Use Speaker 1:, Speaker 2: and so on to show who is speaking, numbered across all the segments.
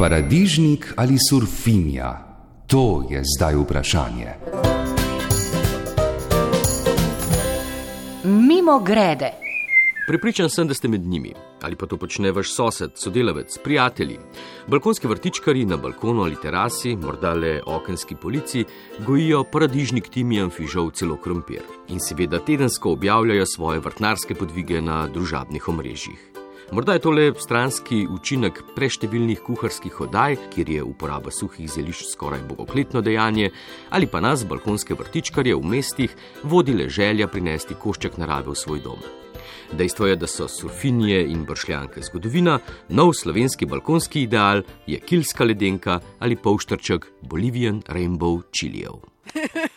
Speaker 1: Paradižnik ali surfinja? To je zdaj vprašanje.
Speaker 2: Mimo grede.
Speaker 3: Pripričan sem, da ste med njimi, ali pa to počne vaš sosed, sodelavec, prijatelji. Balkonski vrtičkari na balkonu ali terasi, morda le okenski polici, gojijo paradižnik timijan, fižol, celo krompir in seveda tedensko objavljajo svoje vrtnarske podvige na družabnih omrežjih. Morda je to le stranski učinek preštevilnih kuharskih oddaj, kjer je uporaba suhih zelišč skoraj bogokletno dejanje, ali pa nas, balkonske vrtičkarje v mestih, vodi le želja prinesti košček narave v svoj dom. Dejstvo je, da so surfinje in bršljanke zgodovina, nov slovenski balkonski ideal je kilska ledenka ali polštrček Bolivian Rainbow Chilijev.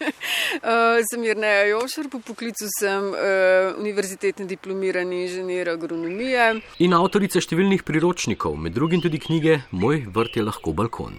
Speaker 4: Uh, sem Jrneja Jošer, po poklicu sem uh, univerzitetni diplomirani inženir agronomije.
Speaker 3: In avtorica številnih priročnikov, med drugim tudi knjige Moj vrt je lahko balkon.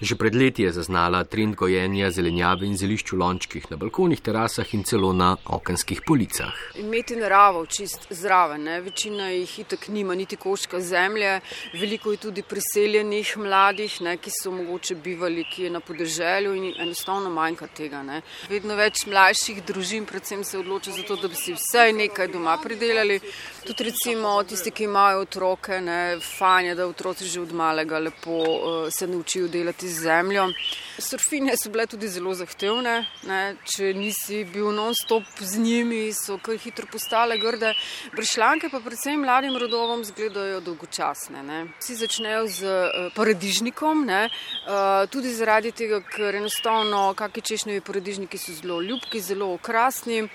Speaker 3: Že pred leti je zaznala trend gojenja zelenjave in zelišč v lončkih na balkonih, terasah in celo na okenskih policah.
Speaker 4: Imeti naravo čist zraven, ne? večina jih itak nima niti koščka zemlje, veliko je tudi priseljenih mladih, ne? ki so mogoče bivali kje na podeželju in enostavno manjka tega. Ne? Vedno več mlajših družin predvsem se odloča za to, da bi si vsaj nekaj doma pridelali. Tudi recimo tisti, ki imajo otroke, ne? fajn je, da otroci že od malega lepo uh, se naučijo delati z zemljo. Surfine so bile tudi zelo zahtevne, ne? če nisi bil non-stop z njimi, so kar hitro postale grde. Bršljanke pa predvsem mladim rodovom zgledajo dolgočasne. Ne? Vsi začnejo z uh, paradižnikom, uh, tudi zaradi tega, ker enostavno kakšni češnjevi paradižniki so zelo ljubki, zelo okrasni.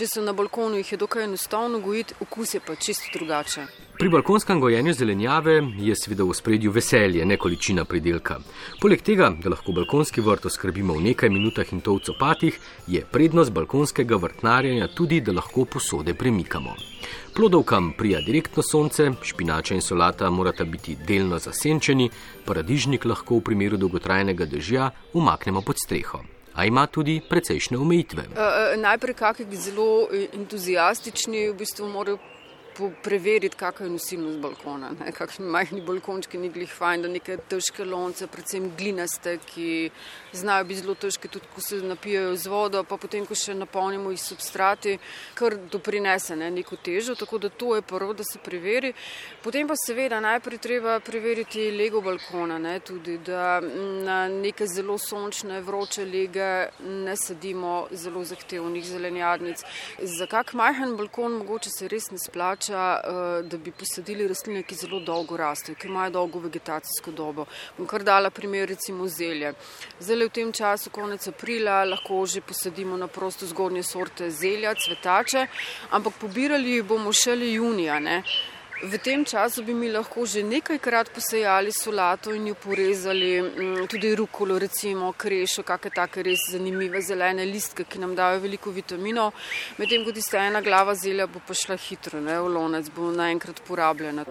Speaker 4: Če so na balkonu, jih je dokaj enostavno gojiti, okus je pa čisto drugačen.
Speaker 3: Pri balkonskem gojenju zelenjave je seveda v spredju veselje, ne količina pridelka. Poleg tega, da lahko balkonski vrt oskrbimo v nekaj minutah in to v copatih, je prednost balkonskega vrtnarjenja tudi, da lahko posode premikamo. Plodovkam prija direktno sonce, špinača in solata morata biti delno zasenčeni, paradižnik lahko v primeru dolgotrajnega dežja umaknemo pod streho a ima tudi precejšnje omejitve.
Speaker 4: Uh, najprej, kakšni zelo entuzijastični v bistvu morajo preveriti, kakšna je nosilnost balkona. Kakšni majhni balkončki ni glih fajn, da neke težke lonce, predvsem glinaste, ki znajo biti zelo težke, tudi ko se napijajo z vodo, pa potem, ko še napolnimo jih substrati, kar doprinese ne, neko težo. Tako da to je prvo, da se preveri. Potem pa seveda najprej treba preveriti lego balkona, ne, tudi, da na neke zelo sončne, vroče lege ne sadimo zelo zahtevnih zelenjadnic. Za kak majhen balkon mogoče se res ne splača splača, eh, da bi posadili rastline, ki zelo dolgo rastejo, ki imajo dolgo vegetacijsko dobo. Bom kar dala primer recimo zelje. Zdaj v tem času, konec aprila, lahko že posadimo na prosto zgornje sorte zelja, cvetače, ampak pobirali bomo šele junija. Ne? V tem času bi mi lahko že nekajkrat posejali solato in jo porezali, mm, tudi rukolo, recimo krešo, kakšne take res zanimive zelene listke, ki nam dajo veliko vitaminov. Medtem ko tista ena glava zelja bo pa šla hitro, ne, v lonec bo naenkrat porabljena.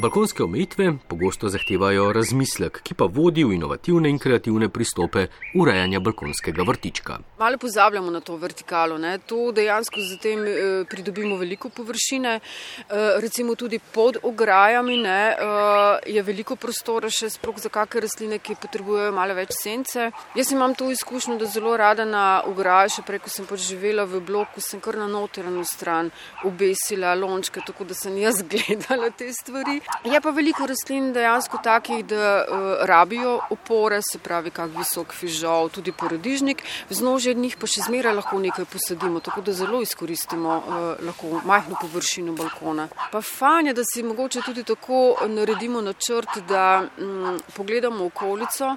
Speaker 3: Balkonske omejitve pogosto zahtevajo razmislek, ki pa vodi v inovativne in kreativne pristope urejanja balkonskega vrtička.
Speaker 4: Malo pozabljamo na to vertikalo. Ne? To dejansko z tem e, pridobimo veliko površine, e, recimo tudi pod ograjami ne, e, je veliko prostora še sploh za kakšne rastline, ki potrebujejo malo več sence. Jaz imam to izkušnjo, da zelo rada na ograji, še preko sem pač živela v bloku, sem kar na noterano stran obesila lončke, tako da sem jaz gledala te stvari. Je pa veliko rastlin dejansko takih, da uh, rabijo opore, se pravi, kak visok fižol, tudi porodižnik, vznožje njih pa še zmeraj lahko nekaj posadimo, tako da zelo izkoristimo uh, lahko majhno površino balkona. Pa fajn je, da si mogoče tudi tako naredimo načrt, da um, pogledamo okolico.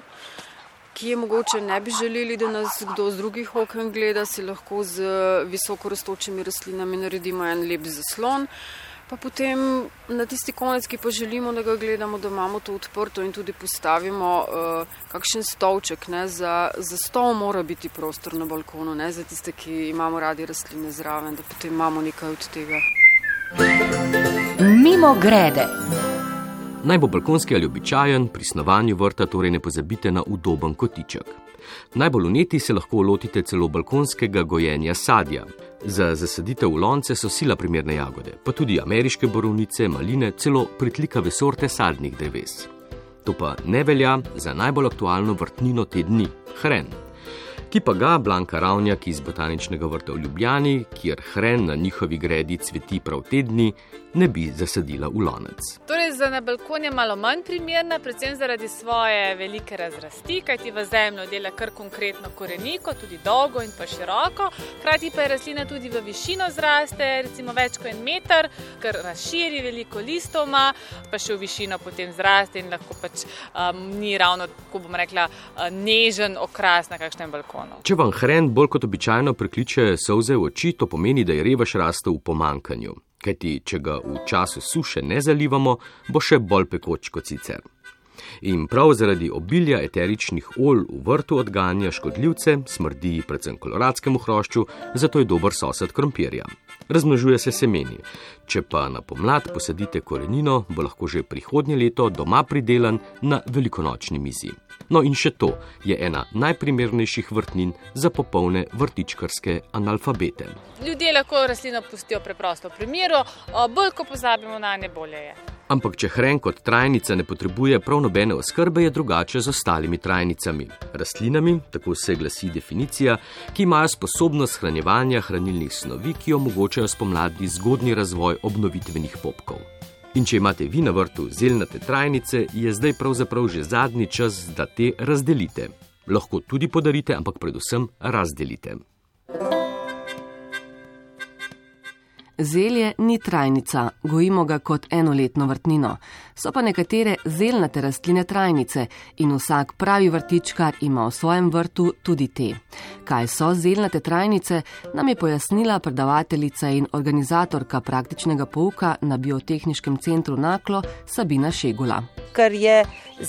Speaker 4: Ki je mogoče ne bi želeli, da nas kdo z drugih okn gleda, si lahko z visoko rastočimi rastlinami naredimo en lep zaslon. Pa potem na tisti konec, ki pa želimo, da ga gledamo, da imamo to odprto in tudi postavimo uh, kakšen stolček. Ne, za, za stol mora biti prostor na balkonu, ne, za tiste, ki imamo radi rastline zraven, da potem imamo nekaj od tega.
Speaker 2: Mimo grede.
Speaker 3: Naj bo balkonski ali običajen, pri snovanju vrta torej ne pozabite na udoben kotiček. Najbolj uneti se lahko lotite celo balkonskega gojenja sadja. Za zasaditev v lonce so sila primerne jagode, pa tudi ameriške borovnice, maline, celo pritlikave sorte sadnih dreves. To pa ne velja za najbolj aktualno vrtnino te dni - hren. Ki pa ga Blanka Ravnjak iz Botaničnega vrta v Ljubljani, kjer hren na njihovi gredi cveti prav te dni, ne bi zasadila v lonec.
Speaker 2: Torej, za na balkon je malo manj primerna, predvsem zaradi svoje velike razrasti, kajti v zemljo dela kar konkretno koreniko, tudi dolgo in pa široko. Hkrati pa je rastlina tudi v višino zraste, recimo več kot en meter, ker razširi veliko listov, ima, pa še v višino potem zraste in lahko pač um, ni ravno, kako bom rekla, uh, nežen okras na kakšnem balkonu.
Speaker 3: Če vam hren bolj kot običajno prekliče solze v oči, to pomeni, da je revež rastel v pomankanju kajti če ga v času suše ne zalivamo, bo še bolj pekoč kot sicer. In prav zaradi obilja eteričnih olj v vrtu odganja škodljivce, smrdi predvsem koloradskemu hrošču, zato je dober sosed krompirja. Razmnožuje se semeni. Če pa na pomlad posadite korenino, bo lahko že prihodnje leto doma pridelan na velikonočni mizi. No in še to je ena najprimernejših vrtnin za popolne vrtičkarske analfabete.
Speaker 2: Ljudje lahko rastlino pustijo preprosto v primeru, bolj ko pozabimo na ne bolje je.
Speaker 3: Ampak, če hren kot trajnica ne potrebuje prav nobene oskrbe, je drugače z ostalimi trajnicami. Rastlinami, tako se glasi definicija, ki imajo sposobnost hranjevanja hranilnih snovi, ki omogočajo spomladi zgodni razvoj obnovitvenih popkov. In če imate vi na vrtu zelnate trajnice, je zdaj pravzaprav že zadnji čas, da te razdelite. Lahko tudi podarite, ampak predvsem razdelite.
Speaker 5: Zelje ni trajnica, gojimo ga kot enoletno vrtnino. So pa nekatere zelnate rastline trajnice in vsak pravi vrtičkar ima v svojem vrtu tudi te. Kaj so zelnate trajnice, nam je pojasnila predavateljica in organizatorka praktičnega pouka na Biotehničkem centru Naklo Sabina Šegula.
Speaker 6: Kar je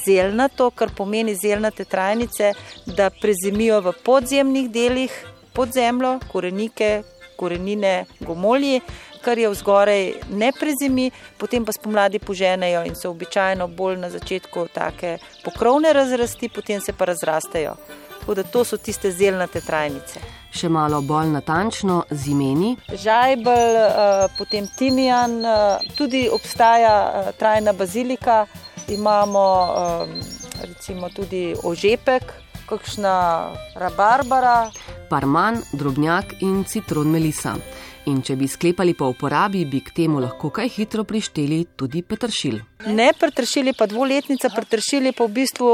Speaker 6: zelnato, kar pomeni zelnate trajnice, da prezimijo v podzemnih delih pod zemljo, korenike, korenine, gomolji, kar je vzgoraj ne prezimi, potem pa spomladi poženejo in so običajno bolj na začetku take pokrovne razrasti, potem se pa razrastejo. Tako da to so tiste zelnate trajnice.
Speaker 5: Še malo bolj natančno z imeni.
Speaker 6: Žajbel, eh, potem timijan, eh, tudi obstaja eh, trajna bazilika, imamo recimo tudi ožepek, kakšna rabarbara
Speaker 5: parman, drobnjak in citron melisa. In če bi sklepali po uporabi, bi k temu lahko kaj hitro prišteli tudi petršil.
Speaker 6: Ne petršili, pa dvoletnica, petršili pa v bistvu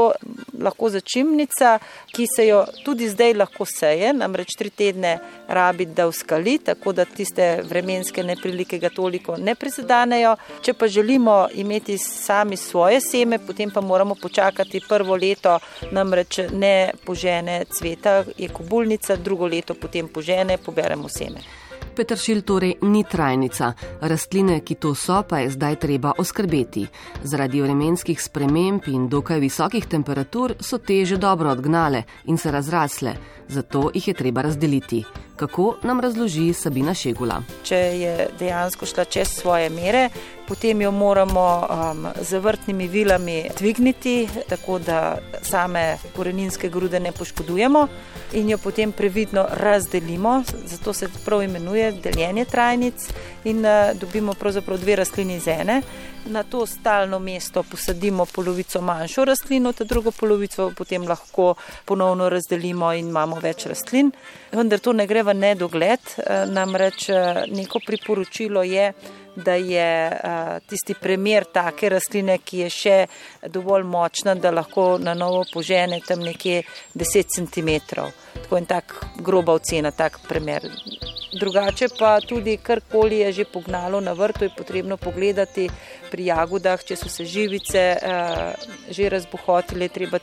Speaker 6: lahko začimnica, ki se jo tudi zdaj lahko seje, namreč tri tedne rabi, da uskali, tako da tiste vremenske neprilike ga toliko ne prizadenejo. Če pa želimo imeti sami svoje seme, potem pa moramo počakati prvo leto, namreč ne požene cveta, je kobulnica, drugo leto potem požene, poberemo seme.
Speaker 5: Petršilj torej ni trajnica, rastline, ki to so, pa je zdaj treba oskrbeti. Zaradi vremenskih sprememb in dokaj visokih temperatur so te že dobro odgnale in se razrasle, zato jih je treba razdeliti. Kako nam razloži Sabina Šegula?
Speaker 6: Če je dejansko šla čez svoje mere, potem jo moramo um, z vrtnimi vilami dvigniti, tako da same koreninske grude ne poškodujemo in jo potem previdno razdelimo. Zato se prav imenuje deljenje trajnic in uh, dobimo pravzaprav dve rastlini iz ene. Na to stalno mesto posadimo polovico manjšo rastlino, ta drugo polovico potem lahko ponovno razdelimo in imamo več rastlin. Vendar to ne gre v nedogled, uh, namreč uh, neko priporočilo je, da je uh, tisti primer take rastline, ki je še dovolj močna, da lahko na novo požene tam nekje 10 cm. Tako in tako groba ocena, tak primer. Drugače pa tudi karkoli je že pognalo na vrtu, je potrebno pogledati pri jagodah, če so se živice uh, že razbohotile, treba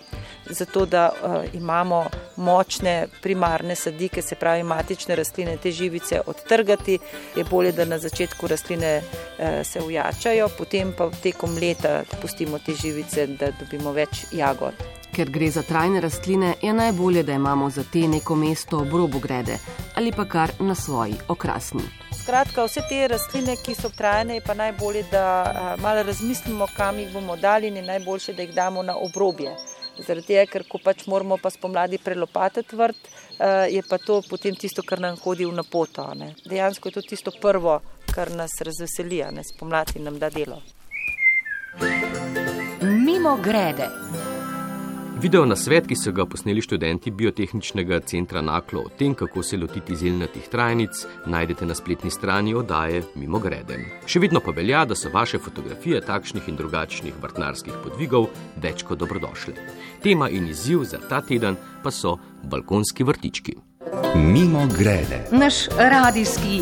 Speaker 6: zato, da uh, imamo močne primarne sadike, se pravi matične rastline, te živice odtrgati, je bolje, da na začetku rastline uh, se ujačajo, potem pa tekom leta pustimo te živice, da dobimo več jagod.
Speaker 5: Ker gre za trajne rastline, je najbolje, da imamo za te neko mesto ob robu grede ali pa kar na svoji okrasni.
Speaker 6: Skratka, vse te rastline, ki so trajne, je pa najbolje, da malo razmislimo, kam jih bomo dali in je najboljše, da jih damo na obrobje Zaradi tega, ker ko pač moramo pa spomladi prelopatiti vrt, je pa to potem tisto, kar nam hodi v napoto. Ne. Dejansko je to tisto prvo, kar nas razveseli, ne spomladi nam da delo.
Speaker 3: Mimo grede. Video na svet, ki so ga posneli študenti Biotehničnega centra Naklo o tem, kako se lotiti zelnatih trajnic, najdete na spletni strani oddaje Mimo grede. Še vedno pa velja, da so vaše fotografije takšnih in drugačnih vrtnarskih podvigov več kot dobrodošle. Tema in izziv za ta teden pa so balkonski vrtički.
Speaker 1: Mimo grede.
Speaker 7: Naš radijski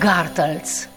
Speaker 7: gartelc.